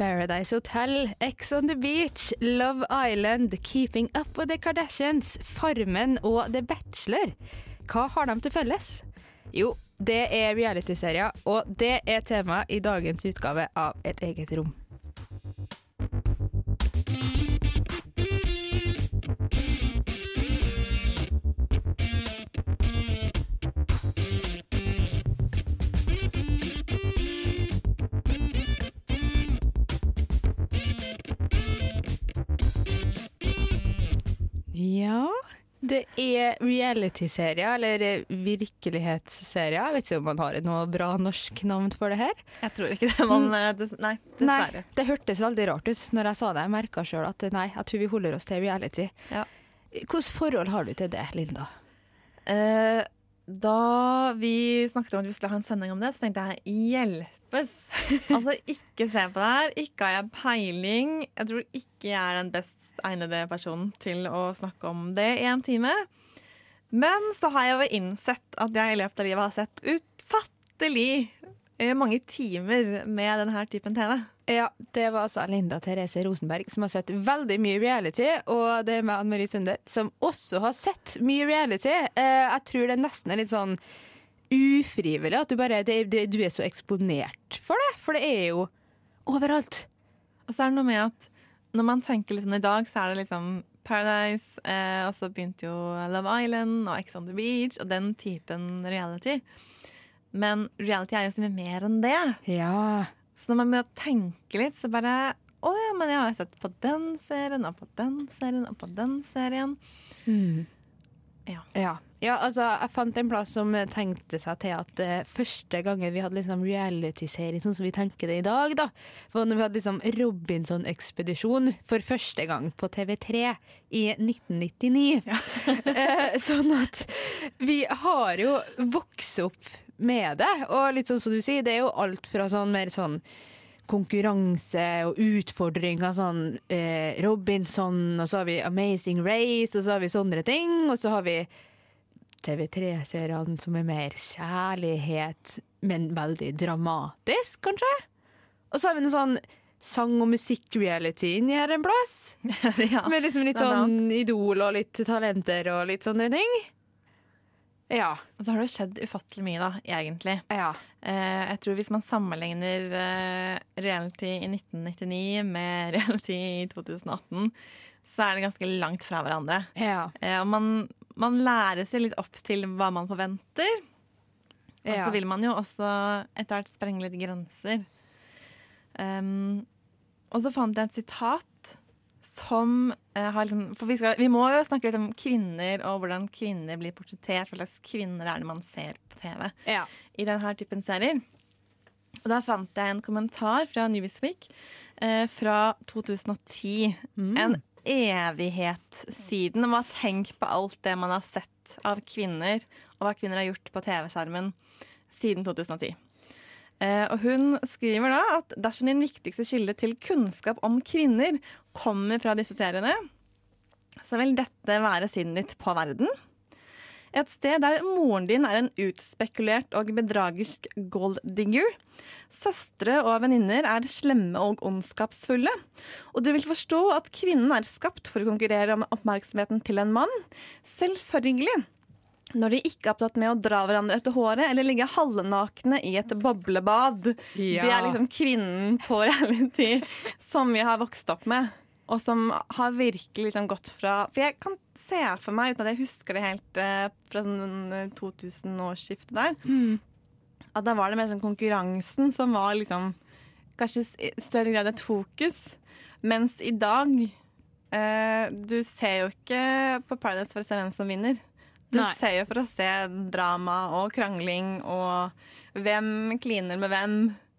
Paradise Hotel, Ex on the Beach, Love Island, Keeping Up with the Kardashians, Farmen og The Bachelor. Hva har de til felles? Jo, det er realityserier, og det er tema i dagens utgave av Et eget rom. Ja, det er reality-serier, eller virkelighetsserier. Jeg vet ikke om man har noe bra norsk navn for det her. Jeg tror ikke det. Man, eh, des nei, dessverre. Nei, det hørtes veldig rart ut når jeg sa det. Jeg merka sjøl at nei, jeg tror vi holder oss til reality. Ja. Hvilket forhold har du til det, Linda? Eh, da vi snakket om at vi skulle ha en sending om det, så tenkte jeg hjelpes. Altså, ikke se på det her. Ikke har jeg peiling. Jeg tror ikke jeg er den best egnede personen til å snakke om det i en time. Men så har jeg jo innsett at jeg i løpet av livet har sett utfattelig eh, mange timer med denne typen TV. Ja, det var altså Linda Therese Rosenberg som har sett veldig mye reality, og det er med Anne Marie Sunde som også har sett mye reality. Eh, jeg tror det nesten er litt sånn ufrivillig at du bare det, det, Du er så eksponert for det, for det er jo overalt. Og så er det noe med at når man tenker liksom i dag, så er det liksom Paradise, eh, og så begynte jo Love Island og Ex on the Beach og den typen reality. Men reality er jo så mye mer enn det. Ja. Så når man begynner å tenke litt, så bare Å ja, men jeg har sett på den serien og på den serien og på den serien. Mm. Ja. Ja. ja, altså jeg fant en plass som tenkte seg til at uh, første gangen vi hadde liksom reality-serie sånn som vi tenker det i dag, da, var når vi hadde liksom Robinson-ekspedisjon for første gang på TV3 i 1999. eh, sånn at vi har jo vokst opp med det, og litt sånn som du sier, det er jo alt fra sånn mer sånn konkurranse og utfordringer, sånn eh, Robinson, og så har vi Amazing Race, og så har vi sånne ting, og så har vi TV3-seriene som er mer kjærlighet, men veldig dramatisk, kanskje? Og så har vi noe sånn sang- og musikk-reality inni her en plass. ja. Med liksom litt sånn Idol og litt talenter og litt sånne ting. Ja. Og så har det skjedd ufattelig mye, da, egentlig. ja. Eh, jeg tror hvis man sammenligner eh, reality i 1999 med reality i 2018, så er det ganske langt fra hverandre. Ja. Eh, og man, man lærer seg litt opp til hva man forventer. Og så vil man jo også etter hvert sprenge litt grenser. Um, og så fant jeg et sitat som eh, har liksom For vi, skal, vi må jo snakke litt om kvinner og hvordan kvinner blir portrettert. Hva slags kvinner er det man ser på TV ja. i denne typen serier. Og da fant jeg en kommentar fra Newsweek eh, fra 2010. Mm. En evighet siden. Og tenk på alt det man har sett av kvinner, og hva kvinner har gjort på TV-skjermen siden 2010. Eh, og hun skriver da at dersom din viktigste kilde til kunnskap om kvinner kommer fra disse seriene, så vil dette være sinnet ditt på verden. Et sted der moren din er en utspekulert og bedragersk golddigger. Søstre og venninner er slemme og ondskapsfulle. Og du vil forstå at kvinnen er skapt for å konkurrere om oppmerksomheten til en mann. Selvfølgelig. Når de ikke er opptatt med å dra hverandre etter håret eller ligge halvnakne i et boblebad. Ja. Det er liksom kvinnen på reality som vi har vokst opp med. Og som har virkelig liksom gått fra For jeg kan se for meg, uten at jeg husker det helt eh, fra sånn 2000-årsskiftet der, at da var det mer sånn konkurransen som var liksom Kanskje i større grad et fokus. Mens i dag eh, Du ser jo ikke på Paradise for å se hvem som vinner. Du Nei. ser jo for å se drama og krangling og hvem kliner med hvem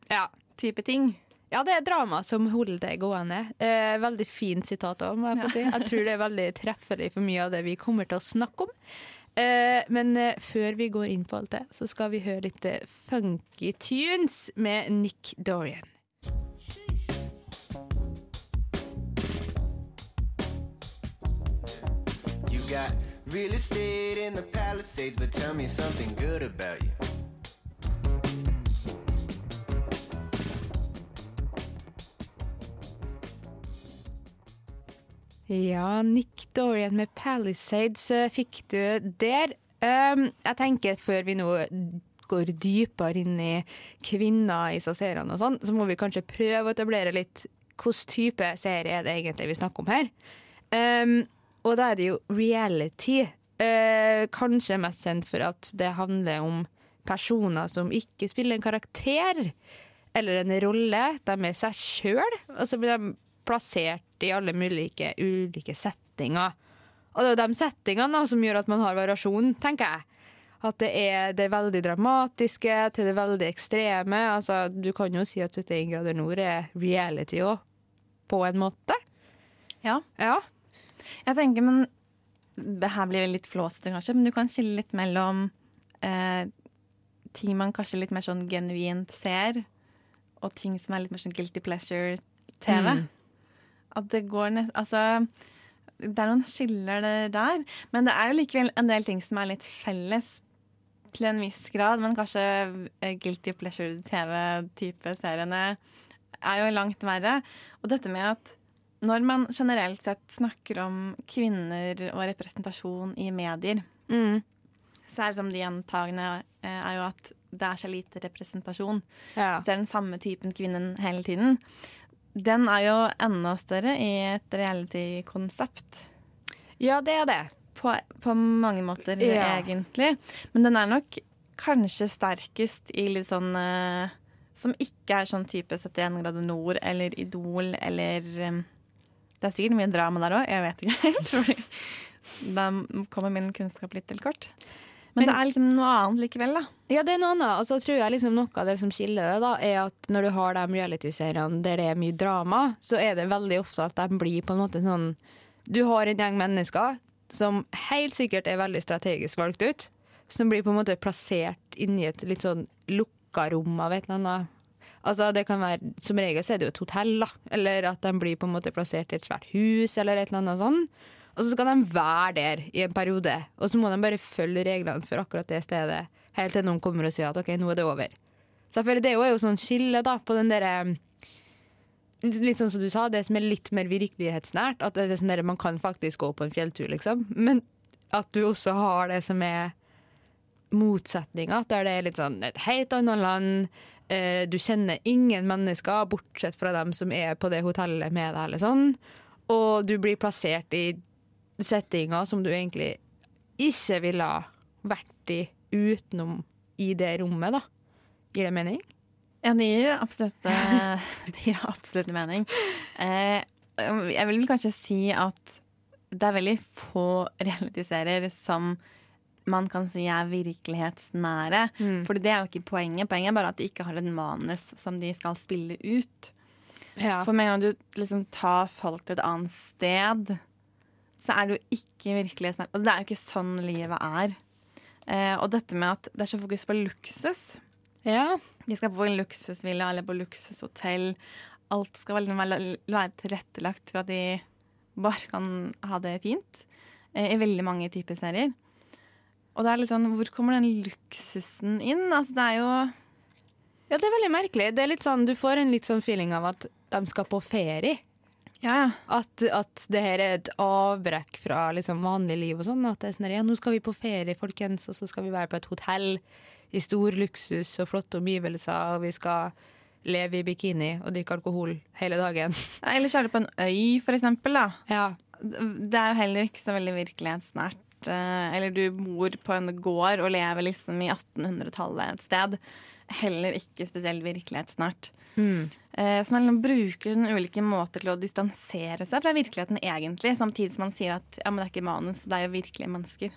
Ja. type ting. Ja, det er drama som holder det gående. Eh, veldig fint sitat òg, må jeg få si. Jeg tror det er veldig treffelig for mye av det vi kommer til å snakke om. Eh, men eh, før vi går inn på alt det, så skal vi høre litt eh, funky tunes med Nick Dorian. You got real estate in the Palisades, but tell me something good about you. Ja, Nick Dorian med Palisades eh, fikk du der. Um, jeg tenker før vi nå går dypere inn i kvinner i sasserene og sånn, så må vi kanskje prøve å etablere litt hvilken type serie er det egentlig vi snakker om her. Og da er det jo reality. Eh, kanskje mest kjent for at det handler om personer som ikke spiller en karakter eller en rolle. De er seg sjøl, og så blir de plassert i alle mulige ulike settinger. Og det er jo de settingene da, som gjør at man har variasjon, tenker jeg. At det er det veldig dramatiske til det veldig ekstreme. Altså, du kan jo si at 71 grader nord er reality òg, på en måte. Ja. Ja. Jeg tenker, men det her blir litt flåsete, kanskje, men du kan skille litt mellom eh, ting man kanskje litt mer sånn genuint ser, og ting som er litt mer sånn guilty pleasure-TV. Mm. At det går nest... Altså det er noen skiller der, men det er jo likevel en del ting som er litt felles til en viss grad. Men kanskje eh, guilty pleasure-TV-type seriene er jo langt verre. Og dette med at når man generelt sett snakker om kvinner og representasjon i medier, Mm. så er det som de gjentagende eh, er jo at det er så lite representasjon. ja. Det er den samme typen kvinnen hele tiden. Den er jo enda større i et reality-konsept. Ja, det er det. På, på mange måter, Ja. egentlig. Men den er nok kanskje sterkest i litt sånn uh, Som ikke er sånn type 71 grader nord eller Idol eller eh, Det er sikkert mye drama der òg, jeg vet ikke helt. Da kommer min kunnskap litt til kort. Men, Men- det er liksom noe annet likevel, da. Ja, det er noe annet. Og så tror jeg liksom noe av det som skiller det, da, er at når du har de reality-seriene der det er mye drama, så er det veldig ofte at de blir på en måte sånn Du har en gjeng mennesker som helt sikkert er veldig strategisk valgt ut, som blir på en måte plassert inni et litt sånn lukka rom av et eller annet. Altså det kan være, Som regel så er det jo et hotell, da. Eller at de blir på en måte plassert i et svært hus, eller et eller annet sånt. Og så skal de være der i en periode, og så må de bare følge reglene for akkurat det stedet, helt til noen kommer og sier at OK, nå er det over. Så jeg føler det er jo sånn skille da, på den derre Litt sånn som du sa, det som er litt mer virkelighetsnært. At det er sånn der, man kan faktisk gå på en fjelltur, liksom. Men at du også har det som er motsetninger. Der det er litt sånn et helt annet land. Eh, du kjenner ingen mennesker, bortsett fra dem som er på det hotellet med deg. Eller sånn. Og du blir plassert i settinger som du egentlig ikke ville vært i utenom i det rommet, da. Gir det mening? Ja, det gir absolutt, eh, det gir absolutt mening. Eh, jeg vil kanskje si at det er veldig få realityserier som man kan si er virkelighetsnære. Mm. For det er jo ikke poenget. Poenget er bare at de ikke har en manus som de skal spille ut. Ja. For med en gang du liksom tar folk til et annet sted, så er det jo ikke virkelighetsnært. Og det er jo ikke sånn livet er. Eh, og dette med at det er så fokus på luksus. ja. De skal på en luksusvilla eller på luksushotell. Alt skal være, være tilrettelagt for at de bare kan ha det fint. Eh, I veldig mange typer serier. Og det er litt sånn, hvor kommer den luksusen inn? Altså, det er jo Ja, det er veldig merkelig. Det er litt sånn, du får en litt sånn feeling av at de skal på ferie. Ja, ja. At, at det her er et avbrekk fra liksom vanlig liv og sånn. At det er sånn ja, nå skal vi på ferie, folkens, og så skal vi være på et hotell i stor luksus og flotte omgivelser, og vi skal leve i bikini og drikke alkohol hele dagen. Eller kjøre på en øy, for eksempel. Da. Ja. Det er jo heller ikke så veldig virkelighetsnært. Eh, Eller du bor på en gård og lever liksom i 1800-tallet et sted. Heller ikke spesielt virkelighetsnært. Mm. Eh, Så man bruker ulike måter til å distansere seg fra virkeligheten egentlig, samtidig som man sier at ja, men det er ikke manus, det er jo virkelige mennesker.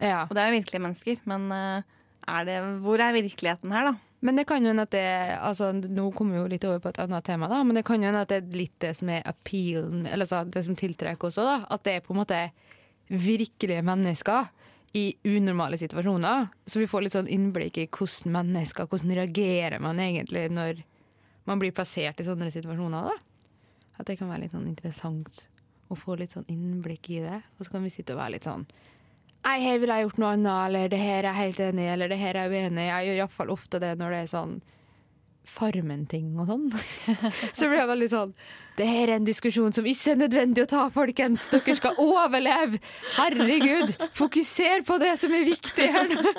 ja. Og det er jo virkelige mennesker, men eh, er det, hvor er virkeligheten her, da? Men det kan jo hende at det altså, Nå kommer vi jo litt over på et annet tema, da, men det kan jo hende at det er litt det som er appealen, eller så, det som tiltrekker også, da. At det er på en måte virkelige mennesker i unormale situasjoner. Så vi får litt sånn innblikk i hvordan mennesker Hvordan reagerer man egentlig når man blir plassert i sånne situasjoner, da. At det kan være litt sånn interessant å få litt sånn innblikk i det. Og så kan vi sitte og være litt sånn Nei, her ville jeg gjort noe annet, eller det her er jeg helt enig i, eller det her er jeg uenig i. Jeg gjør iallfall ofte det når det er sånn Farmen-ting og sånn. Så blir jeg veldig sånn Det er en diskusjon som ikke er nødvendig å ta, folkens. Dere skal overleve! Herregud! Fokuser på det som er viktig her nå!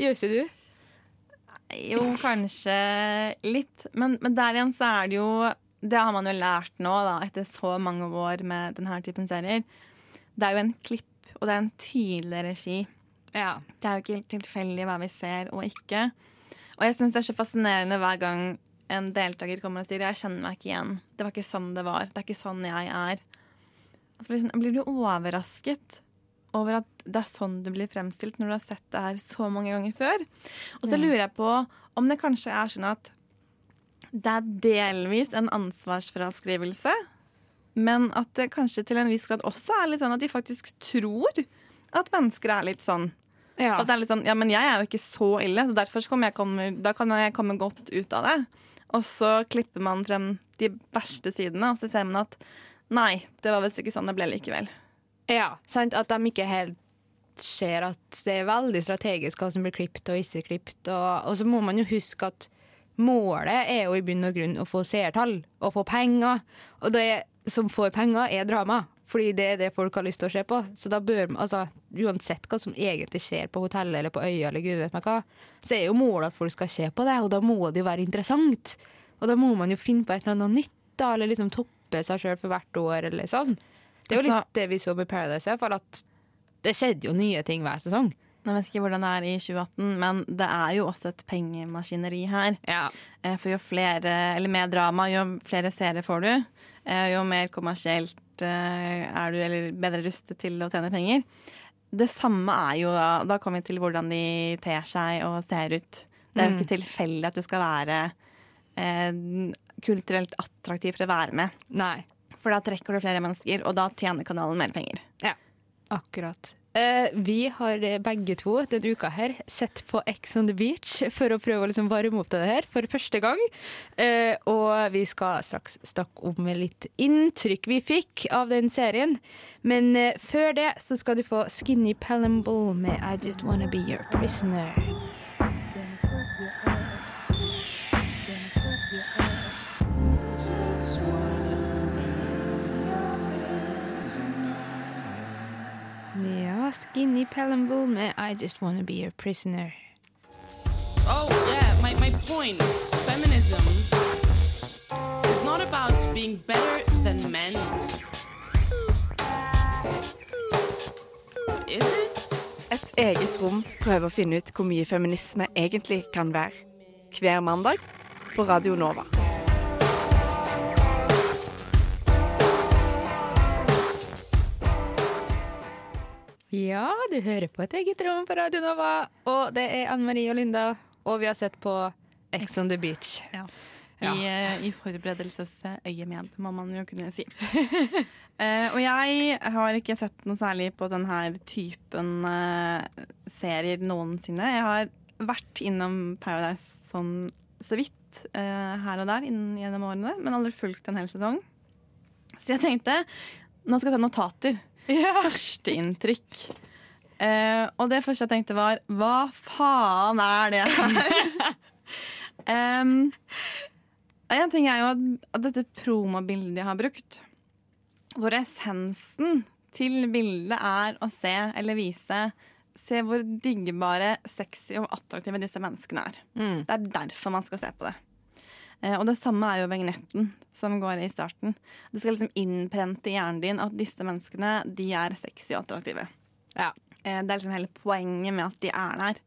Gjør ikke du? Jo, kanskje litt. Men, men der igjen så er det jo Det har man jo lært nå, da, etter så mange år med denne typen serier. Det er jo en klipp, og det er en tydelig regi. Ja. Det er jo ikke helt tilfeldig hva vi ser og ikke. Og jeg syns det er så fascinerende hver gang en deltaker kommer og sier 'jeg kjenner meg ikke igjen'. Det var ikke sånn det var. Det er ikke sånn jeg er. Og så blir, sånn, blir du overrasket over at det er sånn du blir fremstilt når du har sett det her så mange ganger før. Og så Ja. lurer jeg på om det kanskje er sånn at det er delvis en ansvarsfraskrivelse, men at det kanskje til en viss grad også er litt sånn at de faktisk tror at mennesker er litt sånn. Ja. At det er litt sånn, ja, men jeg er jo ikke så ille, så derfor så jeg komme, da kan jeg komme godt ut av det. Og så klipper man frem de verste sidene, og så ser man at nei, det var visst ikke sånn det ble likevel. Ja, sant? At de ikke helt ser at det er veldig strategisk hva som blir klippet og ikke klippet. Og, og så må man jo huske at målet er jo i bunn og grunn å få seertall og få penger. Og det som får penger, er drama. Fordi det er det folk har lyst til å se på. Så da bør man, altså, Uansett hva som egentlig skjer på hotellet eller på øya, eller gud vet meg hva, så er jo målet at folk skal se på det, og da må det jo være interessant. Og da må man jo finne på et eller annet nytt, da, eller liksom toppe seg sjøl for hvert år, eller sånn. Det er jo Altså- litt det vi så med Paradise, i hvert fall, at det skjedde jo nye ting hver sesong. Jeg vet ikke hvordan det er i 2018, men det er jo også et pengemaskineri her. Ja. Eh, For jo flere, eller mer drama, jo flere seere får du. Eh, Jo mer kommersielt eh, er du, eller bedre rustet til å tjene penger. Det samme er jo da Da kommer vi til hvordan de ter seg og ser ut. Det er jo ikke tilfeldig at du skal være eh, kulturelt attraktiv for å være med. Nei. For da trekker du flere mennesker, og da tjener kanalen mer penger. Ja, akkurat. Eh, vi har eh, begge to denne uka her sett på Ex on the Beach for å prøve å liksom varme opp til det her for første gang. Eh, og vi skal straks snakke om litt inntrykk vi fikk av den serien. Men eh, før det så skal du få Skinny Palamble med I Just Wanna Be Your Prisoner. Ja, Skinny Palamble med I Just Wanna Be Your Prisoner. Oh, yeah, my, my point. Feminism is not about being better than men. Is it? Et eget rom prøver å finne ut hvor mye feminisme egentlig kan være. Hver mandag på Radio Nova. Ja, du hører på et eget rom på Radio Nova, og det er Anne Marie og Linda, og vi har sett på Ex on the Beach. Ja. I, eh, i forberedelsesøyemed, må man jo kunne si. uh, og jeg har ikke sett noe særlig på denne typen uh, serier noensinne. Jeg har vært innom Paradise sånn så vidt uh, her og der innen, gjennom årene, men aldri fulgt en hel sesong. Så jeg tenkte nå skal jeg ta notater. Førsteinntrykk. Eh, og det første jeg tenkte var hva faen er det her? um, en ting er jo at, dette promobildet de har brukt, hvor essensen til bildet er å se eller vise Se hvor diggebare, sexy og attraktive disse menneskene er. Mm. Det er derfor man skal se på det. Eh, og det samme er jo vignetten som går i starten. Det skal liksom innprente i hjernen din at disse menneskene de er sexy og attraktive. Ja. Eh, det er liksom hele poenget med at de er der.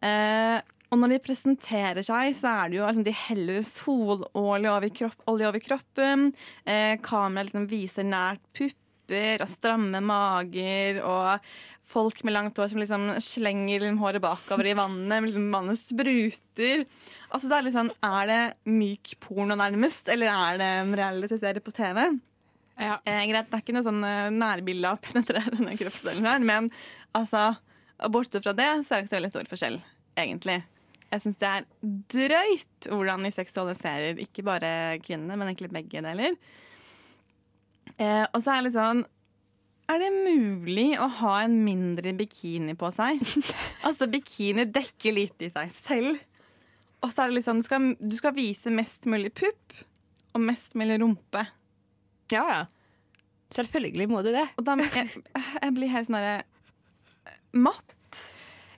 Eh, og når de presenterer seg, så er det jo liksom, de heller sololje over, kropp, over kroppen. Eh, Kameraet liksom viser nært pupp pupper og stramme mager og folk med langt hår som liksom slenger håret bakover i vannet. Liksom vannet spruter. Altså det Er litt sånn, er det myk porno nærmest, eller er det en realityserie på TV? Ja. Eh, greit, Det er ikke noe sånn eh, nærbilde av penetrerende kroppsdelen her, men altså, borte fra det så er det ikke så veldig stor forskjell, egentlig. Jeg syns det er drøyt hvordan vi seksualiserer ikke bare kvinnene, men egentlig begge deler. Eh, og så er det litt sånn Er det mulig å ha en mindre bikini på seg? altså, bikini dekker lite i seg selv. Og så er det litt sånn du skal, du skal vise mest mulig pupp og mest mulig rumpe. ja, ja. Selvfølgelig må du det. Og da jeg, jeg blir helt sånn derre matt.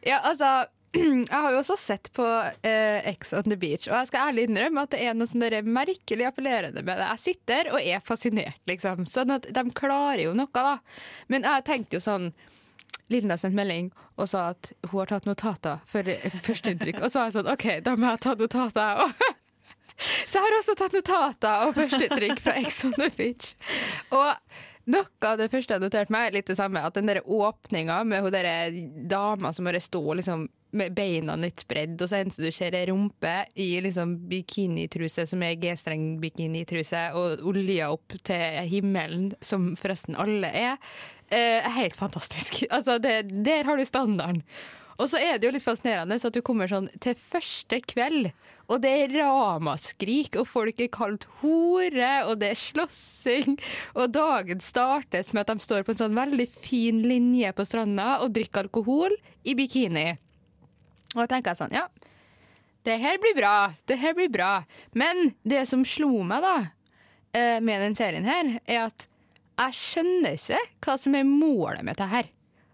Ja, altså jeg har jo også sett på eh, Ex on the Beach, og jeg skal ærlig innrømme at det er noe sånn er merkelig appellerende med det. Jeg sitter og er fascinert, liksom. Sånn at de klarer jo noe, da. Men jeg tenkte jo sånn Linda har sendt melding og sa at hun har tatt notater for førsteinntrykk. Og så var jeg sånn OK, da må jeg ta notater, jeg òg. Så jeg har også tatt notater og førsteinntrykk fra Ex on the Beach. Og noe av det første jeg noterte meg, er litt det samme. At den der åpninga med hun der dama som bare står liksom med beina litt spredd, og så eneste du ser er rumpe i liksom bikinitruse som er G-streng-bikinitruse, og olja opp til himmelen, som forresten alle er, er helt fantastisk. Altså, det, der har du standarden. Og så er det jo litt fascinerende så at du kommer sånn til første kveld, og det er ramaskrik, og folk er kalt hore, og det er slåssing, og dagen startes med at de står på en sånn veldig fin linje på stranda og drikker alkohol i bikini. Og da tenker jeg sånn, ja, det her blir bra, det her blir bra. Men det som slo meg da, eh, med den serien her, er at jeg skjønner ikke hva som er målet med det her.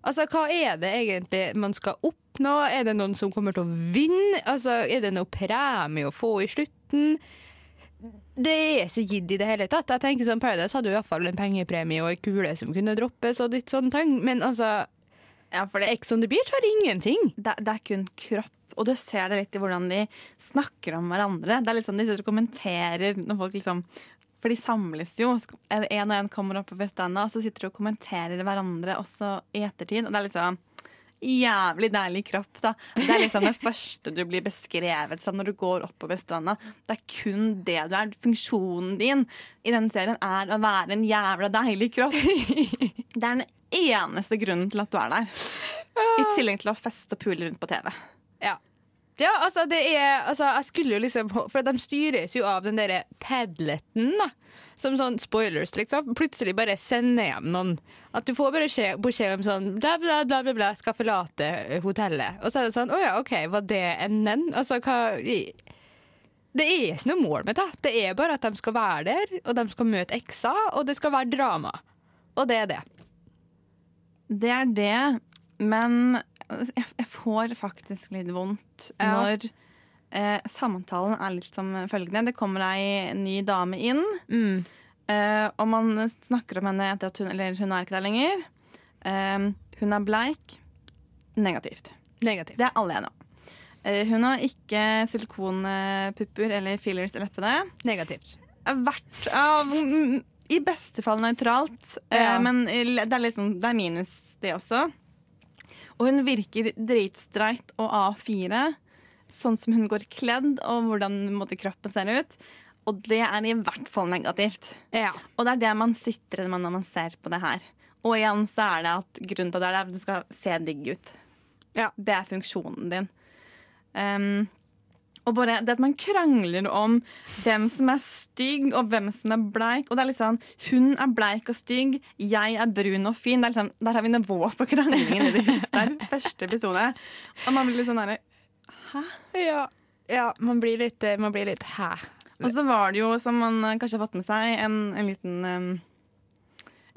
Altså, hva er det egentlig man skal oppnå? Er det noen som kommer til å vinne? Altså, er det noe premie å få i slutten? Det er ikke gitt i det hele tatt. Jeg tenker sånn, Paradise hadde jo iallfall en pengepremie og ei kule som kunne droppes, og litt sånne ting. Men altså, Ja, for det, Ex on the Beach har ingenting. det, det er kun kropp. Og du ser det litt i hvordan de snakker om hverandre. Det er litt sånn De sitter og kommenterer når folk liksom For de samles jo. En og en kommer opp på stranda, og så sitter de og kommenterer hverandre også i ettertid. Og det er litt sånn Jævlig deilig kropp, da. Det er liksom det første du blir beskrevet som når du går oppover stranda. Det er kun det du er. Funksjonen din i denne serien er å være en jævla deilig kropp. Det er den eneste grunnen til at du er der. I tillegg til å feste og pule rundt på TV. Ja. Ja, altså det er altså, Jeg skulle jo liksom For de styres jo av den derre padleten, da. Som sånn spoilers, liksom. Plutselig bare sender hjem noen. At du får bare skje- beskjed om sånn bla, bla, bla, bla, bla, skal forlate eh, hotellet. Og så er det sånn Å ja, OK, var det enden? Altså hva Det er ikke noe mål med det. Det er bare at de skal være der, og de skal møte eksa, og det skal være drama. Og det er det. Det er det, men jeg, jeg får faktisk litt vondt Ja. når eh, samtalen er litt som følgende. Det kommer ei ny dame inn, Mm. eh, og man snakker om henne etter at hun Eller hun er ikke der lenger. Eh, hun er bleik. Negativt. Negativt. Det er alle enige om. Eh, hun har ikke silikonpupper eller fillers i leppene. Negativt. Vært av I beste fall nøytralt, eh, Ja. men det er, sånn- det er minus, det også. Og hun virker dritstreit og A4, sånn som hun går kledd, og hvordan måte, kroppen ser ut. Og det er i hvert fall negativt. Ja. Og det er det man sitter med når man ser på det her. Og igjen så er det at grunnen til det er at du skal se digg ut. Ja. Det er funksjonen din. Um, og bare det at man krangler om hvem som er stygg og hvem som er bleik. Og det er litt sånn, Hun er bleik og stygg, jeg er brun og fin. Det liksom, der har vi nivå på kranglingen i det huset der. Første episode. Og man blir litt sånn derre Ja. ja man blir litt, eh, man blir litt hæ. Og så var det jo, som man eh, kanskje har fått med seg, en, en liten um,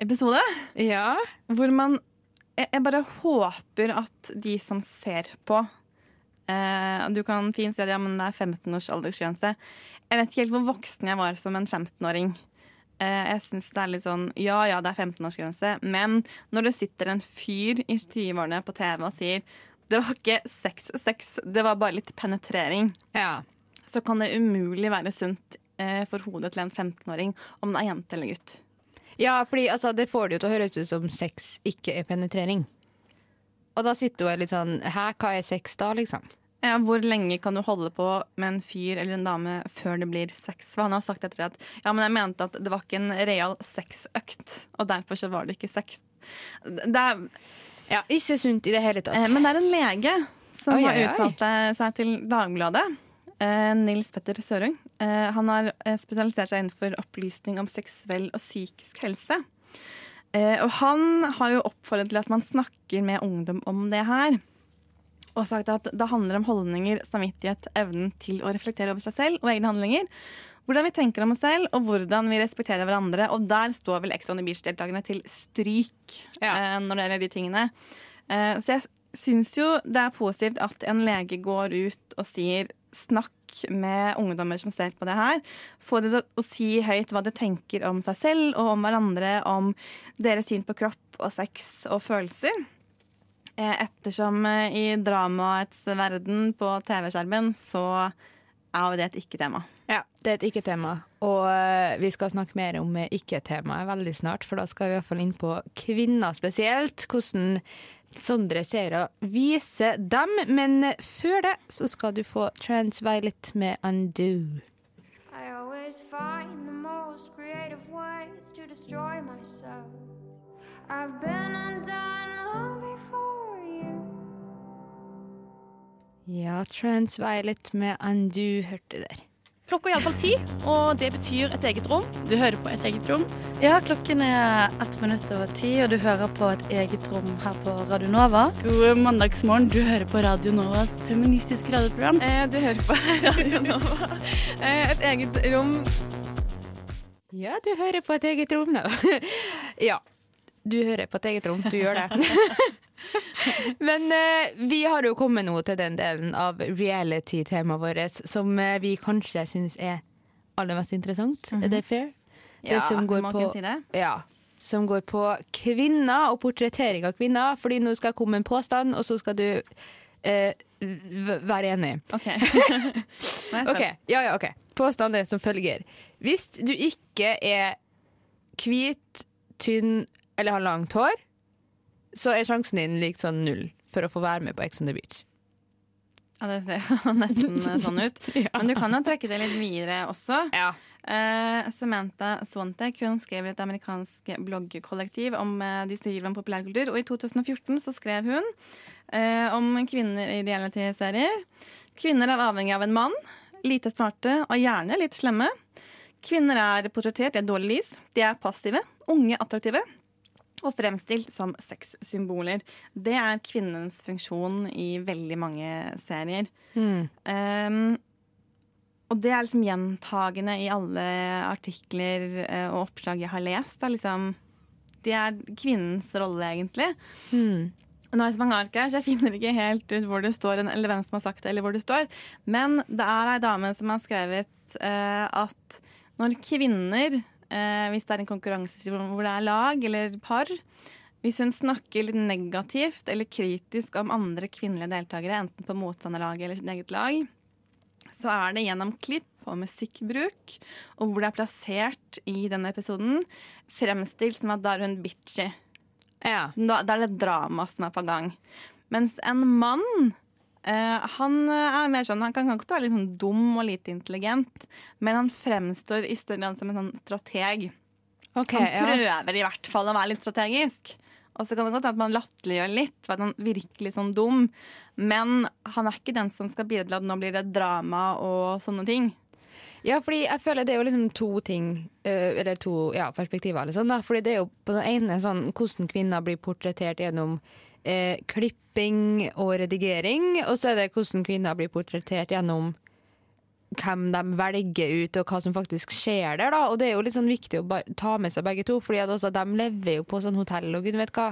episode Ja. hvor man jeg, jeg bare håper at de som ser på eh, Du kan fint si at ja, men det er 15 års aldersgrense. Jeg vet ikke helt hvor voksen jeg var som en 15-åring. Eh, jeg synes det er litt sånn Ja ja, det er 15-årsgrense, men når det sitter en fyr i 20-årene på TV og sier det var ikke sex, sex, det var bare litt penetrering, ja. så kan det umulig være sunt eh, for hodet til en 15-åring om det er jente eller gutt. Ja, fordi altså, det får det jo til å høres ut som sex ikke er penetrering. Og da sitter hun litt sånn Hæ, hva er sex da, liksom? Ja, hvor lenge kan du holde på med en fyr eller en dame før det blir sex? For han har sagt etter at ja, men jeg mente at det var ikke en real sexøkt, og derfor så var det ikke sex. Det er, Ja, Ikke sunt i det hele tatt. eh, men det er en lege som Oi, har uttalt eh, seg til Dagbladet. Eh, Nils Petter Sørung. Han har spesialisert seg innenfor opplysning om seksuell og psykisk helse. Eh, og han har jo oppfordret til at man snakker med ungdom om det her. Og sagt at det handler om holdninger, samvittighet, evnen til å reflektere over seg selv og egne handlinger. Hvordan vi tenker om oss selv, og hvordan vi respekterer hverandre. Og der står vel Ex on the Beach-deltakerne til stryk Ja. eh, når det gjelder de tingene. Eh, så jeg syns jo det er positivt at en lege går ut og sier snakk med ungdommer som ser på det her. Få dem til å si høyt hva de tenker om seg selv og om hverandre, om deres syn på kropp og sex og følelser. Eh, Ettersom eh, i dramaets verden på TV-skjermen så er jo det et ikke-tema. Ja, det er et ikke-tema. Og eh, vi skal snakke mer om ikke-temaet veldig snart, for da skal vi i hvert fall inn på kvinner spesielt. Hvordan Sondre ser å vise dem. Men før det så skal du få Transviolet med Undo. I always find the most creative ways to destroy myself. I've been undone long before you. Ja, Transviolet med Undo hørte du der. Klokka er iallfall ti, og det betyr et eget rom. Du hører på et eget rom. Ja, klokken er ett minutt over ti, og du hører på et eget rom her på Radio Nova. God mandagsmorgen. Du hører på Radio Novas feministiske radioprogram. Eh, Du hører på Radio Nova. Eh, Et eget rom. Ja, du hører på et eget rom nå. ja, du hører på et eget rom. Du gjør det. Men eh, vi har jo kommet nå til den delen av reality-temaet vårt som eh, vi kanskje syns er aller mest interessant. Er det fair? Det Ja, som går på- si det. Ja. Som går på kvinner og portrettering av kvinner. Fordi nå skal jeg komme med en påstand, og så skal du eh, være enig. OK. Nå er jeg spent. Ok, ja, ja, ok. Påstanden er som følger. Hvis du ikke er hvit, tynn eller har langt hår, så er sjansen din lik sånn null for å få være med på Ex on the Beach. Ja, det ser nesten sånn ut. Ja. Men du kan jo trekke det litt videre også. Ja. Uh, Samantha Swantek hun skrev i et amerikansk bloggkollektiv om uh, de skriver om populærkultur. Og i 2014 så skrev hun uh, om kvinner i reality-serier. Kvinner er avhengig av en mann. Lite smarte og gjerne litt slemme. Kvinner er portrettert i et dårlig lys. De er passive, unge, attraktive og fremstilt som sexsymboler. Det er kvinnens funksjon i veldig mange serier. Mm. Um, og det er liksom gjentagende i alle artikler eh, og oppslag jeg har lest. Det liksom, det er kvinnens rolle, egentlig. Mm. Nå er det så mange ark her, så jeg finner ikke helt ut hvor det står, eller hvem som har sagt det, eller hvor det står. Men det er ei dame som har skrevet uh, at når kvinner, eh, hvis det er en konkurranse hvor det er lag eller par, hvis hun snakker litt negativt eller kritisk om andre kvinnelige deltakere, enten på motstanderlaget eller sitt eget lag, så er det gjennom klipp og musikkbruk, og hvor det er plassert i denne episoden, fremstilt som at da er hun bitchy. Ja. Da, da er det drama som er på gang. Mens en mann eh, han er mer sånn, han kan, kan godt være litt sånn dum og lite intelligent, men han fremstår i større grad som en sånn strateg. Okay, Han ja. prøver i hvert fall å være litt strategisk. Og så kan det godt hende at man latterliggjør litt, for at han virker litt sånn dum. Men han er ikke den som skal bidra til at nå blir det drama og sånne ting. Ja, fordi jeg føler det er jo liksom to ting, eh, eller to ja, perspektiver. Liksom, da. Fordi det er jo på det ene sånn hvordan kvinner blir portrettert gjennom eh, klipping og redigering, og så er det hvordan kvinner blir portrettert gjennom hvem de velger ut, og hva som faktisk skjer der. da. Og det er jo litt sånn viktig å ta med seg begge to, fordi altså, de lever jo på sånn hotell og gud vet hva,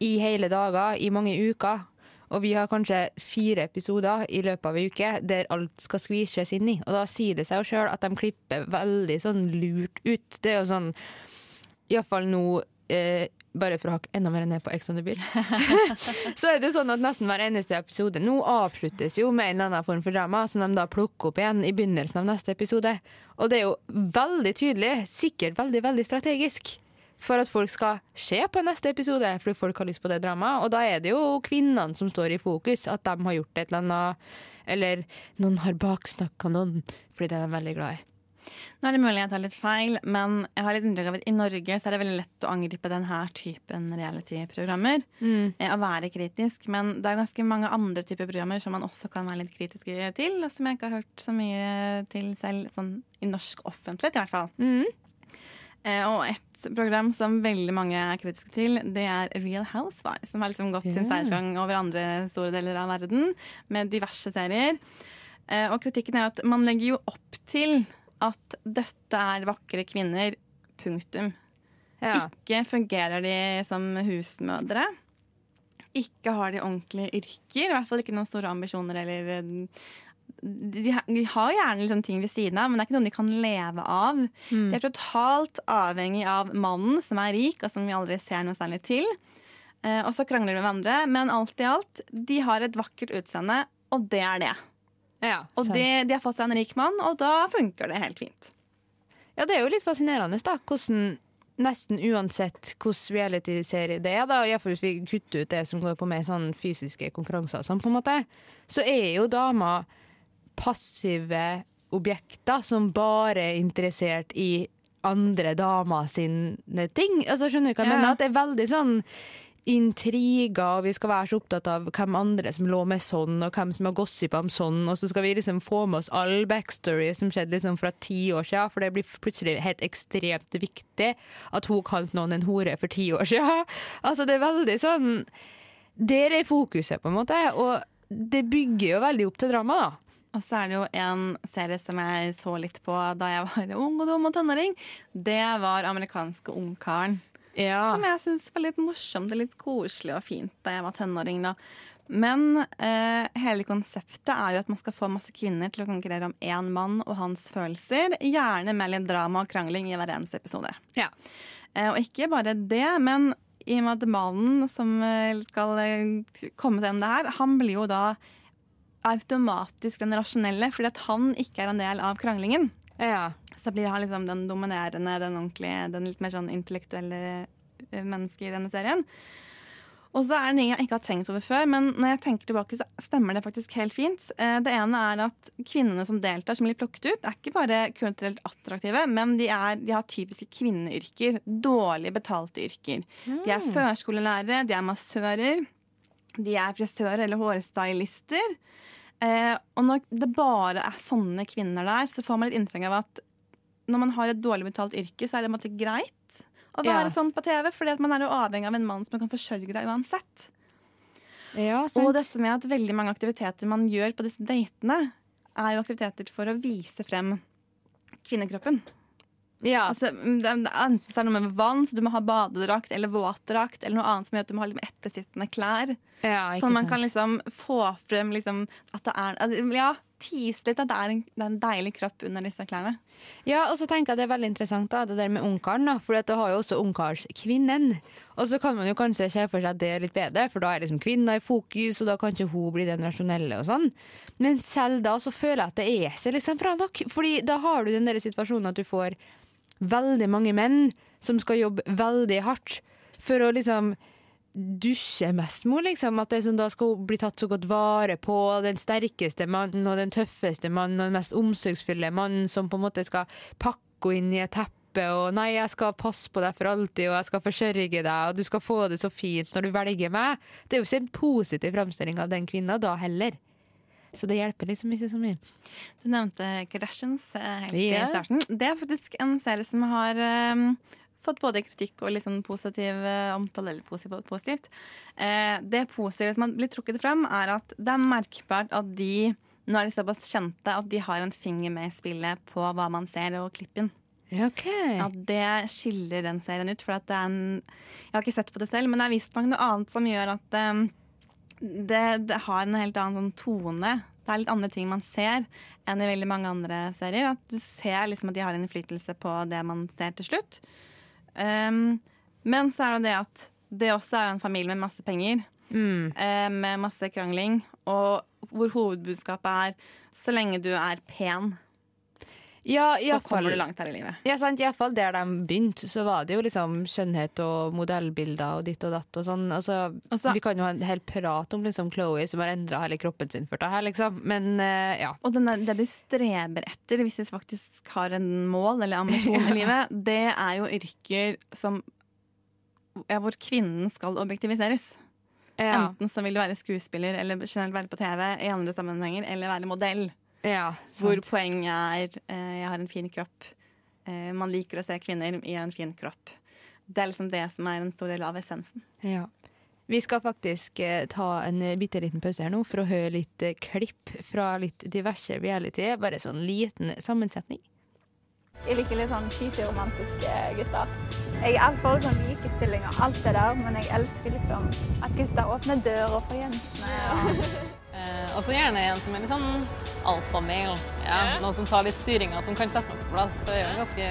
i hele dager, i mange uker. Og vi har kanskje fire episoder i løpet av en uke der alt skal skvises inn i. Og da sier det seg jo sjøl at de klipper veldig sånn lurt ut. Det er jo sånn Iallfall nå eh, bare for å hakke enda mer ned på Ex on the Beach, så er det sånn at nesten hver eneste episode nå avsluttes jo med en eller annen form for drama, som de da plukker opp igjen i begynnelsen av neste episode. Og det er jo veldig tydelig, sikkert veldig, veldig strategisk. for at folk skal se på neste episode, fordi folk har lyst på det dramaet. Og da er det jo kvinnene som står i fokus, at de har gjort et eller annet, eller noen har baksnakka noen, fordi det er de veldig glad i. Nå er det mulig jeg tar litt feil, men jeg har litt inntrykk av at i Norge så er det veldig lett å angripe denne typen reality-programmer. Mm. eh, Å være kritisk. Men det er ganske mange andre typer programmer som man også kan være litt kritiske til, og som jeg ikke har hørt så mye til selv, sånn i norsk offentlighet i hvert fall. Mm. Eh, og et program som veldig mange er kritiske til, det er Real Housewives. Som har liksom gått sin Ja. seiersgang over andre store deler av verden, med diverse serier. Eh, og kritikken er at man legger jo opp til at dette er vakre kvinner. Punktum. Ja. Ikke fungerer de som husmødre. Ikke har de ordentlige yrker. I hvert fall ikke noen store ambisjoner eller eh, de, har gjerne liksom ting ved siden av, men det er ikke noe de kan leve av. Mm. De er totalt avhengig av mannen, som er rik, og som vi aldri ser noe særlig til. Eh, og så krangler de med hverandre, men alt i alt, de har et vakkert utseende, og det er det. Ja, Og det, de, har fått seg en rik mann, og da funker det helt fint. Ja, det er jo litt fascinerende, da. Hvordan nesten uansett hvilken realityserie det er, da, i hvert fall hvis vi kutter ut det som går på mer sånn fysiske konkurranser, og sånn, på en måte, så er jo damer passive objekter som bare er interessert i andre damer sine ting. Altså, skjønner du hva jeg Ja. mener? At det er veldig sånn intriger, og vi skal være så opptatt av hvem andre som lå med sånn, og hvem som har gossipa om sånn, og så skal vi liksom få med oss all backstory som skjedde liksom fra ti år siden, for det blir plutselig helt ekstremt viktig at hun kalte noen en hore for ti år siden. Altså, det er veldig sånn Der er fokuset, på en måte, og det bygger jo veldig opp til drama, da. Og så er det jo en serie som jeg så litt på da jeg var ung og dum og tenåring. Det var amerikanske Ungkaren. Ja. Som jeg syns var litt morsomt og litt koselig og fint da jeg var tenåring. da. Men eh, hele konseptet er jo at man skal få masse kvinner til å konkurrere om én mann og hans følelser. Gjerne med litt drama og krangling i hver eneste episode. Ja. Eh, og ikke bare det, men i og med at mannen som eh, skal eh, komme til det her, han blir jo da automatisk den rasjonelle, fordi at han ikke er en del av kranglingen. Ja. Så blir han liksom den dominerende, den ordentlige, den litt mer sånn intellektuelle eh, mennesket i denne serien. Og så er det noe ting jeg ikke har tenkt over før, men når jeg tenker tilbake, så stemmer det faktisk helt fint. Eh, Det ene er at kvinnene som deltar, som blir plukket ut, er ikke bare kulturelt attraktive, men de, er, de har typiske kvinneyrker. Dårlig betalte yrker. De er førskolelærere, de er massører, de er frisører eller hårstylister. Eh, og når det bare er sånne kvinner der, så får man litt inntrykk av at når man har et dårlig betalt yrke, så er det en måte greit å være Ja. sånn på TV, fordi at man er jo avhengig av en mann som kan forsørge deg uansett. Ja, Og dette med at veldig mange aktiviteter man gjør på disse datene, er jo aktiviteter for å vise frem kvinnekroppen. Ja. Altså, det, er- det enten så er det noe med vann, så du må ha badedrakt eller våtdrakt, eller noe annet som gjør at du må ha litt ettersittende klær. Ja, Sånn man sant. kan liksom få frem liksom at det er at- Ja, tise litt at det er en, det er en deilig kropp under disse klærne. Ja, og så tenker jeg det er veldig interessant da, det der med ungkaren, da, for du har jo også ungkarskvinnen. Og så kan man jo kanskje se for seg at det er litt bedre, for da er liksom kvinna i fokus, og da kan ikke hun bli den rasjonelle og sånn. Men selv da så føler jeg at det er seg liksom bra nok, fordi da har du den der situasjonen at du får veldig mange menn som skal jobbe veldig hardt for å liksom dusjemestmor, liksom. At det er sånn, da skal hun bli tatt så godt vare på. Den sterkeste mannen og den tøffeste mannen og den mest omsorgsfulle mannen som på en måte skal pakke henne inn i et teppe. Og 'nei, jeg skal passe på deg for alltid, og jeg skal forsørge deg', og 'du skal få det så fint når du velger meg'. Det er jo ikke en positiv framstilling av den kvinna da heller. Så det hjelper liksom ikke så mye. Du nevnte Kardashians eh, helt yeah. i starten. Det er faktisk en serie som har eh, fått både kritikk og litt sånn positiv eh, omtale. Eller positiv, positivt. Eh, det positive som har blitt trukket frem, er at det er merkbart at de nå er de såpass kjente at de har en finger med i spillet på hva man ser og klippen. Okay. At det skiller den serien ut. For at det er en Jeg har ikke sett på det selv, men det er visstnok noe annet som gjør at um, det, det har en helt annen sånn tone. Det er litt andre ting man ser enn i veldig mange andre serier. At du ser liksom at de har en innflytelse på det man ser til slutt. Um, men så er det det at det også er en familie med masse penger. Mm. eh, med masse krangling. Og hvor hovedbudskapet er så lenge du er pen. Ja, i så fall- kommer du langt her i livet. Ja, sant, i hvert fall der de begynte, så var det jo liksom skjønnhet og modellbilder og ditt og datt og sånn. Altså, vi kan jo ha en hel prat om liksom Chloé som har endra hele kroppen sin for det her, liksom. Men uh, ja. Og denne, det de streber etter, hvis de faktisk har en mål eller ambisjon i livet, det er jo yrker som ja, hvor kvinnen skal objektiviseres. Ja. Enten så vil du være skuespiller eller generelt være på TV i andre sammenhenger, eller være modell. Ja, hvor poenget er eh, jeg har en fin kropp. Eh, man liker å se kvinner i en fin kropp. Det er liksom det som er en stor del av essensen. Ja. Vi skal faktisk eh, ta en bitte liten pause her nå for å høre litt eh, klipp fra litt diverse reality. Bare sånn liten sammensetning. Jeg liker litt sånn cheesy romantiske gutter. Jeg er for sånn likestilling og alt det der, men jeg elsker liksom at gutter åpner dører for jentene. Eh, og så gjerne en som er litt sånn alfamel. Ja, Noen som tar litt styringa, som kan sette noe på plass. For det er jo ganske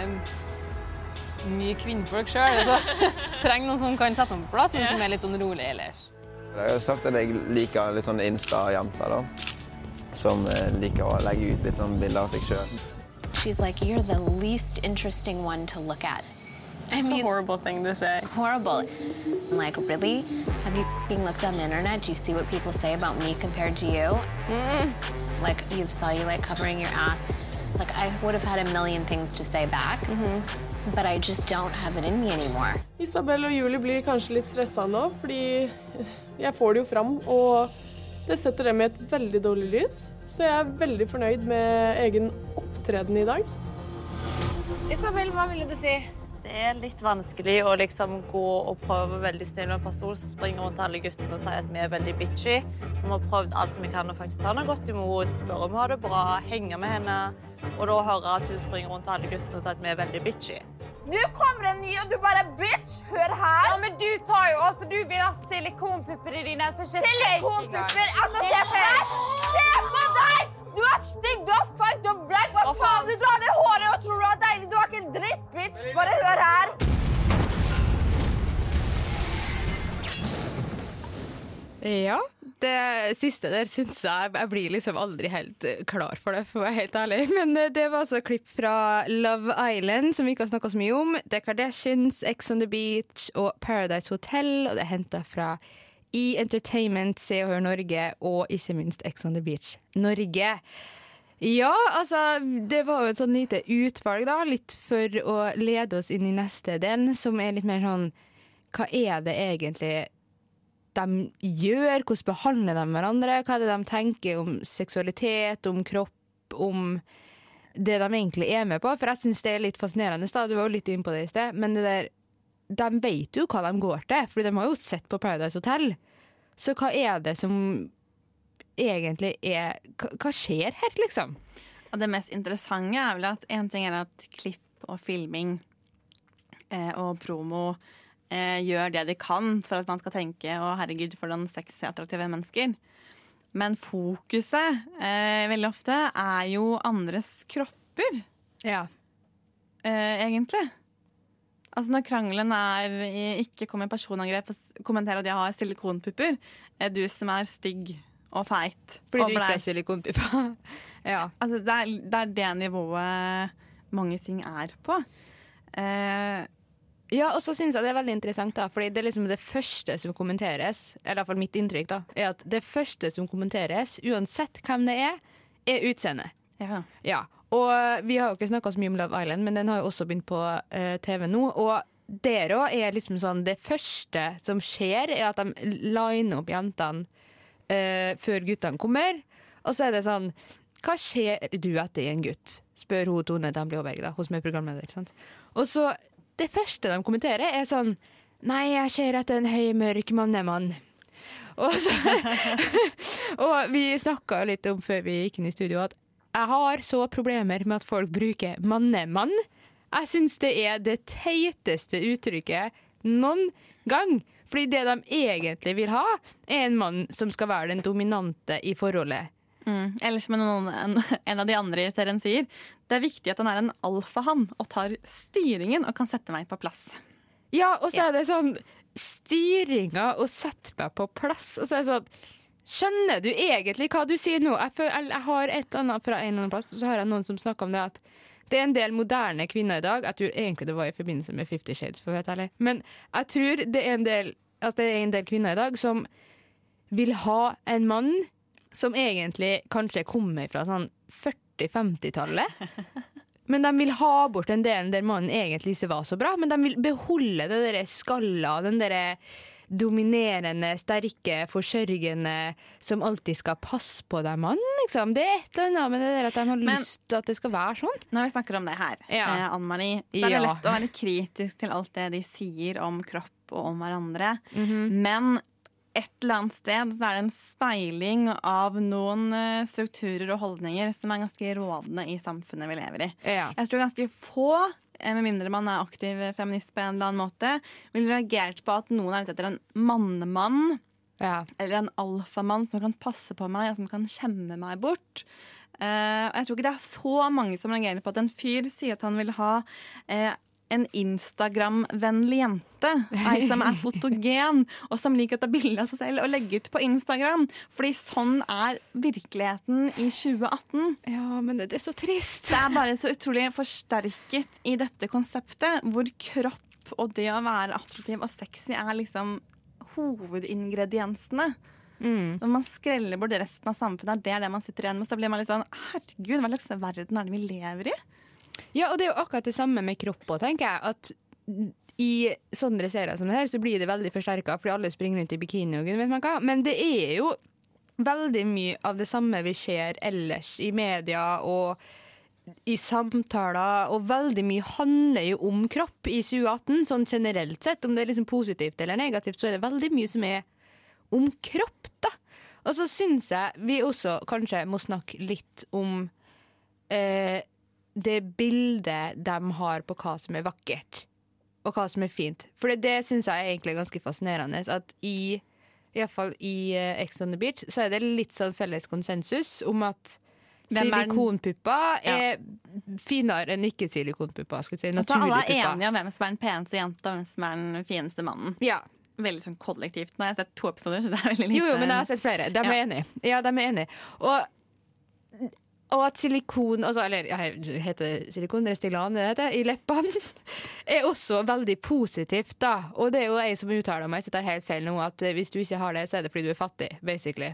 mye kvinnfolk sjøl. Så trenger noen som kan sette noe på plass, men som er litt sånn rolig ellers. Jeg har jo sagt at jeg liker litt sånn Insta-jenter, da. Som eh, liker å legge ut litt sånn bilder av seg sjøl. She's like, you're the least interesting one to look at. I mean, a horrible thing to say. horrible. Like, really? Have you looked on the internet? Do you see what people say about me compared to you? Like, you have cellulite covering your ass. Like, I would have had a million things to say back, but I just don't have it in me anymore. Isabel og Julie blir kanskje litt stressa nå, fordi jeg får det jo fram, og det setter dem i et veldig dårlig lys. Så jeg er veldig fornøyd med egen opptreden i dag. Isabel, hva ville du si? Det er litt vanskelig å liksom gå og prøve veldig snill med en person, springe rundt til alle guttene og sier at vi er veldig bitchy. Vi har prøvd alt vi kan å faktisk ta henne godt imot, spørre om hun har det bra, henge med henne, og da høre at hun springer rundt til alle guttene og sier at vi er veldig bitchy. Nå kommer det en ny, og du bare bitch! Hør her! Ja, men du tar jo også Du vil ha silikonpuppene dine. Så ikke Silikonpupper? Altså, se på deg! Se på deg! Du er stygg, du er feit, du er black. Hva faen? Du drar ned håret og tror du er deilig. Du har ikke dritt, bitch. Bare hør her. Ja, det siste der syns jeg Jeg blir liksom aldri helt eh, klar for det, for å være helt ærlig. Men eh, det var altså klipp fra Love Island, som vi ikke har snakka så mye om. The Kardashians, Ex on the Beach og Paradise Hotel. Og det er henta fra E Entertainment, Se og Hør Norge og ikke minst Ex on the Beach Norge. Ja, altså Det var jo et sånn lite utvalg, da. Litt for å lede oss inn i neste del, som er litt mer sånn Hva er det egentlig de gjør, hvordan behandler de hverandre, hva er det de tenker om seksualitet, om kropp, om det de egentlig er med på. For jeg syns det er litt fascinerende, da. du var jo litt inne på det i sted, men det der, de vet jo hva de går til, for de har jo sett på Paradise Hotel. Så hva er det som egentlig er Hva, skjer her, liksom? Og det mest interessante er vel at en ting er at klipp og filming eh, og promo eh, gjør det de kan for at man skal tenke å herregud, for noen sexy, attraktive mennesker. Men fokuset eh, veldig ofte er jo andres kropper. Ja. Eh, egentlig. Altså Når krangelen er ikke kom med personangrep kommenter at jeg har silikonpupper, er du som er stygg og feit Fordi og du ikke har silikonpupper. ja. Altså, det, er, det er det nivået mange ting er på. Eh, Ja, og så syns jeg det er veldig interessant, da, fordi det er liksom det første som kommenteres, eller iallfall mitt inntrykk, da, er at det første som kommenteres, uansett hvem det er, er utseendet. Ja. Ja. Og vi har jo ikke snakka så mye om Love Island, men den har jo også begynt på uh, TV nå. Og der òg er liksom sånn Det første som skjer, er at de liner opp jentene eh, før guttene kommer. Og så er det sånn Hva ser du etter i en gutt? spør hun Tone Damli Aaberg, da, hun som er programleder. sant? Og så Det første de kommenterer, er sånn Nei, jeg ser etter en høy, mørk mannemann. Og, så, og vi snakka litt om før vi gikk inn i studio at jeg har så problemer med at folk bruker mannemann. Jeg syns det er det teiteste uttrykket noen gang. Fordi det de egentlig vil ha, er en mann som skal være den dominante i forholdet. Mm. Eller som noen, en, en av de andre i serien sier, det er viktig at han er en alfahann og tar styringen og kan sette meg på plass. Ja, og så er det sånn styringa og sette meg på plass. Og så er det sånn Skjønner du egentlig hva du sier nå? Jeg, føler, jeg har et eller annet fra en eller annen plass, og så har jeg noen som snakker om det at Det er en del moderne kvinner i dag. Jeg tror egentlig det var i forbindelse med Fifty Shades, for å være ærlig. Men jeg tror det er en del, altså det er en del kvinner i dag som vil ha en mann som egentlig kanskje kommer fra sånn 40-50-tallet. Men de vil ha bort den delen der mannen egentlig ikke var så bra, men de vil beholde det der skalla, den derre dominerende, sterke, forsørgende som alltid skal passe på deg, mann. Liksom. Det er et eller annet med det der at de har Men- lyst til at det skal være sånn. Når vi snakker om det her, Ja. eh, Anne Marie, så er det Ja. lett å være kritisk til alt det de sier om kropp og om hverandre. Mhm. Men et eller annet sted så er det en speiling av noen eh, strukturer og holdninger som er ganske rådende i samfunnet vi lever i. Ja. Jeg tror ganske få, med mindre man er aktiv feminist på en eller annen måte, vil reagert på at noen er ute etter en mannemann. Eller en alfamann som kan passe på meg og som kan kjemme meg bort. Uh, jeg tror ikke det er så mange som reagerer på at en fyr sier at han vil ha eh, en Instagram-vennlig jente. Ei som er fotogen, og som liker å ta bilde av seg selv og legge ut på Instagram. Fordi sånn er virkeligheten i 2018. Ja, men det er så trist. Det er bare så utrolig forsterket i dette konseptet, hvor kropp og det å være attraktiv og sexy er liksom hovedingrediensene. Når man skreller bort resten av samfunnet, det er det man sitter igjen med, så blir man litt sånn Herregud, hva slags verden er det vi lever i? Ja, og det er jo akkurat det samme med kropp òg, tenker jeg. At i sånne serier som det her, så blir det veldig forsterka, fordi alle springer rundt i bikini og gud vet man hva. Men det er jo veldig mye av det samme vi ser ellers i media og i samtaler, og veldig mye handler jo om kropp i 2018, sånn generelt sett. Om det er liksom positivt eller negativt, så er det veldig mye som er om kropp, da. Og så syns jeg vi også kanskje må snakke litt om eh, det bildet de har på hva som er vakkert, og hva som er fint. For det, det syns jeg er egentlig ganske fascinerende. At i Iallfall i uh, Ex on the Beach så er det litt sånn felles konsensus om at silikonpupper er ja. er finere enn ikke-silikonpupper. Si, Altså, alle er enige om hvem som er den peneste jenta og hvem som er den fineste mannen. Veldig sånn kollektivt. Nå har jeg sett to episoder, er Jo, jo, men jeg har sett flere. De er Ja. enige. Ja, de er enige. Og, og at silikon altså, Eller heter det silikon? Restylane det heter, i leppene er også veldig positivt, da. Og det er jo jeg som uttaler meg, så det er helt feil nå, at hvis du ikke har det, så er det fordi du er fattig, basically.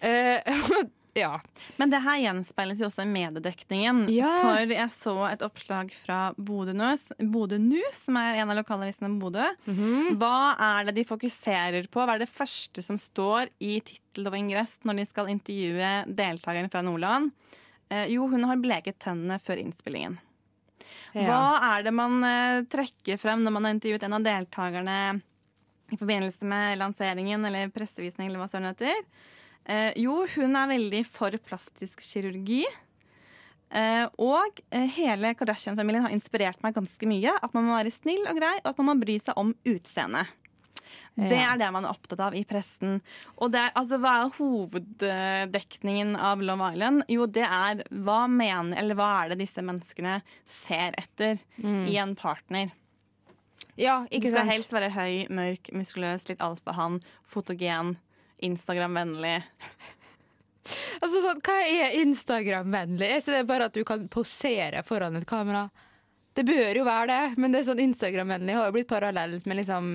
Eh, ja. Men det her gjenspeiles jo også i mediedekningen. For jeg så et oppslag fra Bodø News, som er en av lokalavisene i Bodø. Mhm. Hva er det de fokuserer på? Hva er det første som står i tittel og ingress når de skal intervjue deltakerne fra Nordland? Eh, jo, hun har bleket tennene før innspillingen. Ja. Hva er det man eh, trekker frem når man har intervjuet en av deltakerne i forbindelse med lanseringen eller pressevisning eller hva søren heter? Eh, jo, hun er veldig for plastisk kirurgi. Eh, og eh, hele Kardashian-familien har inspirert meg ganske mye. At man må være snill og grei, og at man må bry seg om utseendet. Det er det man er opptatt av i pressen. Og det er, altså, hva er hoveddekningen av Love Island? Jo, det er hva mener, eller hva er det disse menneskene ser etter Mm. i en partner? Ja, ikke sant? Du skal helst være høy, mørk, muskuløs, litt alfahann, fotogen, Instagram-vennlig. Altså, sånn, hva er Instagram-vennlig? Er det bare at du kan posere foran et kamera? Det bør jo være det, men det er sånn Instagram-vennlig har jo blitt parallelt med liksom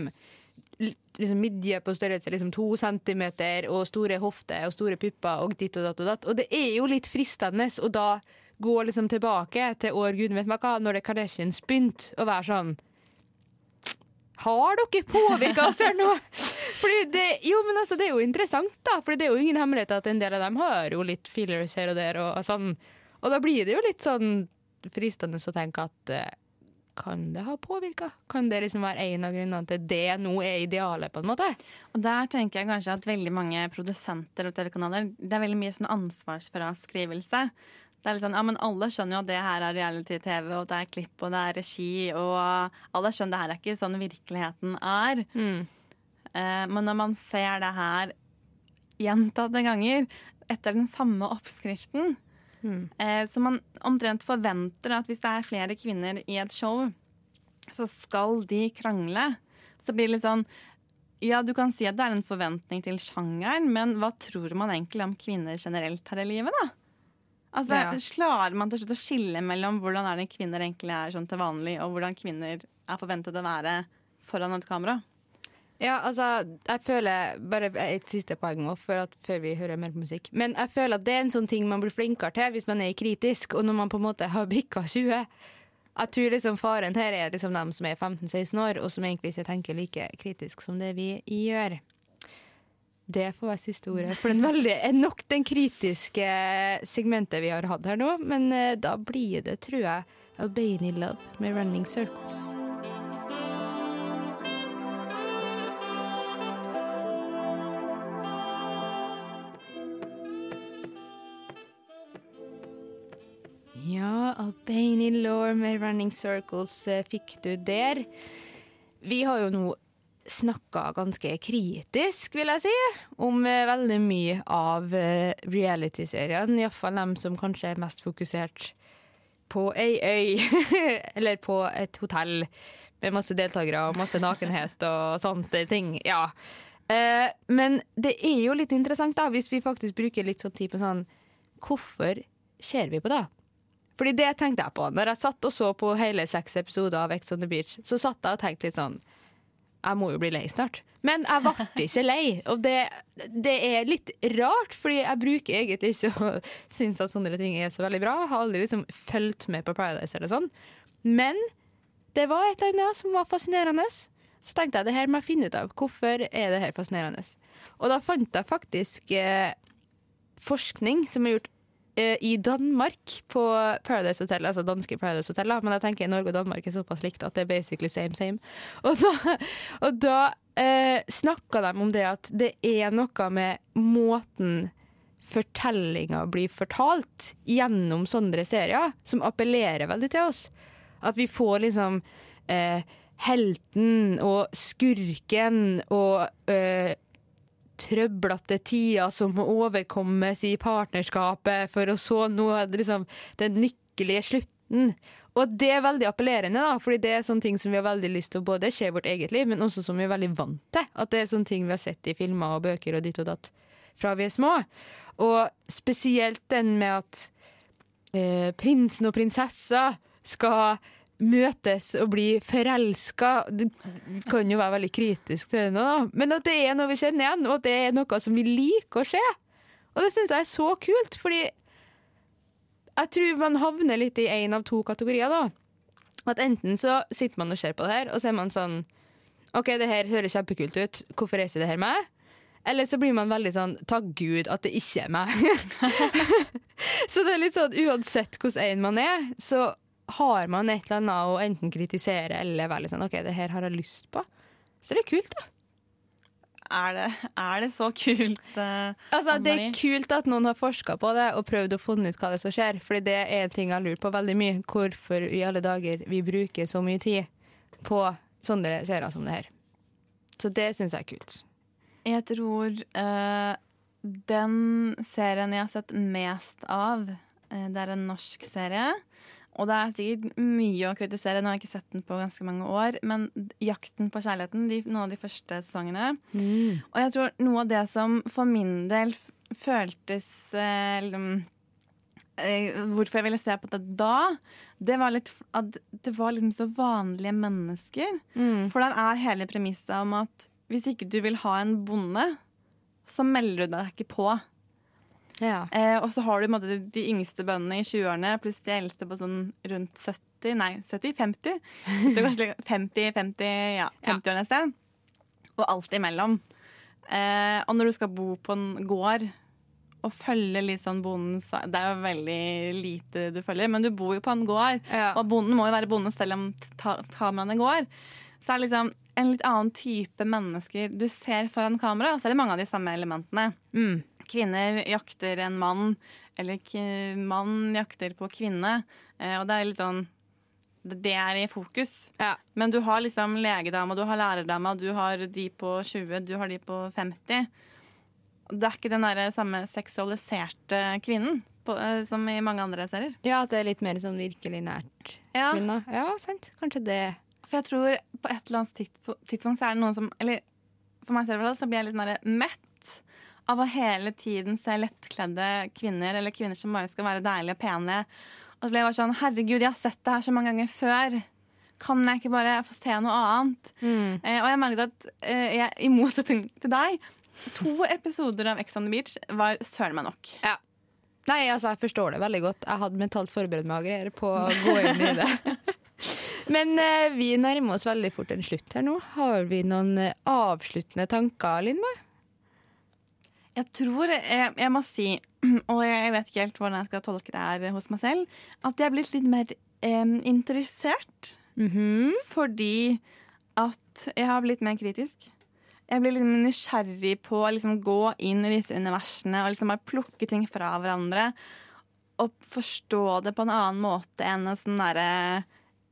Liksom midje på størrelse liksom to centimeter og store hofter og store pupper og ditt og datt og datt. Og det er jo litt fristende å da gå liksom tilbake til år gud vet meg hva, når det Kardashians begynte å være sånn Har dere påvirka oss her nå? Det, jo, men altså, det er jo interessant, da. For det er jo ingen hemmelighet at en del av dem har jo litt fillers her og der. Og, sånn. og da blir det jo litt sånn fristende å tenke at eh, kan det ha påvirka? Kan det liksom være en av grunnene til det nå er idealet, på en måte? Og der tenker jeg kanskje at veldig mange produsenter og TV-kanaler Det er veldig mye sånn ansvarsfraskrivelse. Det er litt sånn, ja, men Alle skjønner jo at det her er reality-TV, og det er klipp og det er regi. Og alle skjønner det her er ikke sånn virkeligheten er. Eh, men når man ser det her gjentatte ganger etter den samme oppskriften, eh, så man omtrent forventer at hvis det er flere kvinner i et show, så skal de krangle. Så blir det litt sånn Ja, du kan si at det er en forventning til sjangeren, men hva tror man egentlig om kvinner generelt her i livet, da? Altså, Ja. Klarer man til slutt å skille mellom hvordan er det kvinner egentlig er sånn til vanlig, og hvordan kvinner er forventet å være foran et kamera? Ja, altså, jeg føler Bare et siste poeng også, for at, før vi hører mer på musikk. Men jeg føler at det er en sånn ting man blir flinkere til hvis man er kritisk, og når man på en måte har bikka 20. Jeg tror liksom faren her er liksom dem som er 15-16 år, og som egentlig ikke tenker like kritisk som det vi gjør. Det får være siste ordet. For den veldig, nok den kritiske segmentet vi har hatt her nå. Men eh, da blir det, tror jeg, Albany Love med Running Circles. Ja, Albany Law med Running Circles eh, fikk du der. Vi har jo nå snakka ganske kritisk, vil jeg si, om eh, veldig mye av eh, reality-seriene. Iallfall dem som kanskje er mest fokusert på ei øy, eller på et hotell med masse deltakere og masse nakenhet og sånne ting. Ja. Eh, men det er jo litt interessant, da, hvis vi faktisk bruker litt sånn tid på sånn Hvorfor ser vi på det? Fordi det tenkte jeg på. Når jeg satt og så på hele seks episoder av Ex on the Beach, så satt jeg og tenkte litt sånn Jeg må jo bli lei snart. Men jeg ble ikke lei. Og det, det er litt rart, fordi jeg bruker egentlig ikke å synes at sånne ting er så veldig bra. Jeg har aldri liksom fulgt med på Paradise eller sånn. Men det var et eller annet som var fascinerende. Så tenkte jeg det her må jeg finne ut av. Hvorfor er det her fascinerende? Og da fant jeg faktisk eh, forskning som er gjort i Danmark på Paradise Hotel, altså danske Paradise Hotel, men jeg tenker Norge og Danmark er såpass likt at det er basically same same. Og da, og da eh, snakka de om det at det er noe med måten fortellinga blir fortalt gjennom sånne serier, som appellerer veldig til oss. At vi får liksom eh, helten og skurken og eh, trøblete tider som må overkommes i partnerskapet for å så nå liksom, den lykkelige slutten. Og det er veldig appellerende, da, fordi det er sånne ting som vi har veldig lyst til å både se i vårt eget liv, men også som vi er veldig vant til. At det er sånne ting vi har sett i filmer og bøker og ditt og datt fra vi er små. Og spesielt den med at eh, prinsen og prinsessa skal møtes og bli forelska. Du kan jo være veldig kritisk til det nå, da. Men at det er noe vi kjenner igjen, og at det er noe som vi liker å se. Og det syns jeg er så kult, fordi jeg tror man havner litt i én av to kategorier, da. At enten så sitter man og ser på det her, og så er man sånn OK, det her høres kjempekult ut, hvorfor reiser det her meg? Eller så blir man veldig sånn takk Gud at det ikke er meg. så det er litt sånn uansett hvordan en man er, så har man et eller annet å enten kritisere eller være litt sånn OK, det her har jeg lyst på. Så det er kult, da. Er det, er det så kult? Uh, Altså, det er kult at noen har forska på det og prøvd å finne ut hva det er som skjer. Fordi det er en ting jeg lurt på veldig mye. Hvorfor i alle dager vi bruker så mye tid på sånne serier som det her. Så det syns jeg er kult. Jeg tror uh, den serien jeg har sett mest av, uh, det er en norsk serie. Og det er sikkert mye å kritisere, nå har jeg ikke sett den på ganske mange år. Men 'Jakten på kjærligheten', de, noen av de første sesongene. Og jeg tror noe av det som for min del føltes eh, liksom, eh, Hvorfor jeg ville se på det da, det var litt at det var liksom så vanlige mennesker. For der er hele premisset om at hvis ikke du vil ha en bonde, så melder du deg ikke på. Eh, og så har du måte, de, yngste bøndene i 20-årene pluss de eldste på sånn rundt 70, nei 70-50. Det er kanskje 50-50, ja, 50-årene et sted. Og alt imellom. Eh, og når du skal bo på en gård og følge litt sånn bondens Det er jo veldig lite du følger, men du bor jo på en gård. Og bonden må jo være bonde selv om ta- kameraene går. Så er det liksom en litt annen type mennesker du ser foran kamera, så er det mange av de samme elementene. Kvinner jakter en mann, eller mann jakter på kvinne. Eh, og det er litt sånn det er i fokus. Men du har liksom legedama, du har lærerdama, du har de på 20, du har de på 50. Det er ikke den der samme seksualiserte kvinnen på, eh, som i mange andre serier. Ja, at det er litt mer sånn virkelig nært Ja. kvinner. Ja, sant. Kanskje det. For jeg tror på et eller annet tidspunkt, så er det noen som Eller for meg selv så blir jeg litt sånn mett av å hele tiden se lettkledde kvinner, eller kvinner som bare skal være deilige og pene. Og så ble jeg bare sånn Herregud, jeg har sett det her så mange ganger før. Kan jeg ikke bare få se noe annet? Eh, og jeg merket at eh, jeg, i motsetning til deg, to episoder av Ex on the Beach var søren meg nok. Ja. Nei, altså, jeg forstår det veldig godt. Jeg hadde mentalt forberedt meg på å gå inn i det. Men eh, vi nærmer oss veldig fort en slutt her nå. Har vi noen eh, avsluttende tanker, Linda? Jeg tror jeg, jeg må si, og jeg vet ikke helt hvordan jeg skal tolke det her hos meg selv, at jeg er blitt litt mer em, interessert. Fordi at jeg har blitt mer kritisk. Jeg blir litt nysgjerrig på å liksom gå inn i disse universene og liksom bare plukke ting fra hverandre. Og forstå det på en annen måte enn en sånn derre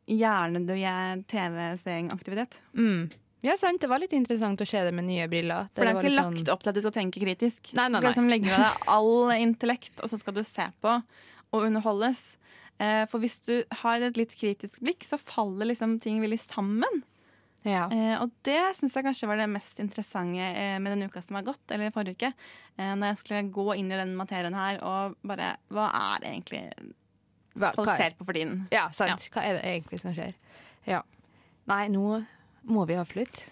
hjernedød TV-seeingaktivitet. Mm. Ja, sant. Det var litt interessant å se det med nye briller. For det er ikke lagt sånn- opp til at du skal tenke kritisk. Nei, nei, Du skal liksom legge med deg all intellekt, og så skal du se på og underholdes. Eh, For hvis du har et litt kritisk blikk, så faller liksom ting veldig sammen. Ja. Eh, og det syns jeg kanskje var det mest interessante eh, med den uka som har gått, eller forrige uke. Eh, når jeg skulle gå inn i den materien her og bare Hva er egentlig folk hva er- ser på for tiden? Ja, sant. Hva er det egentlig som skjer? Ja. Nei, nå må vi avslutte.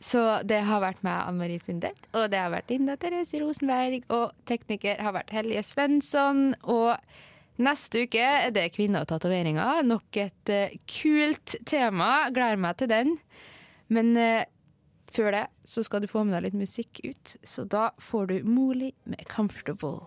Så det har vært meg, Anne Marie Sundet, og det har vært Linda Therese Rosenberg, og tekniker har vært Helje Svensson. Og neste uke er det kvinner og tatoveringer. Nok et uh, kult tema. Gleder meg til den. Men uh, før det så skal du få med deg litt musikk ut, så da får du Moli med 'Comfortable'.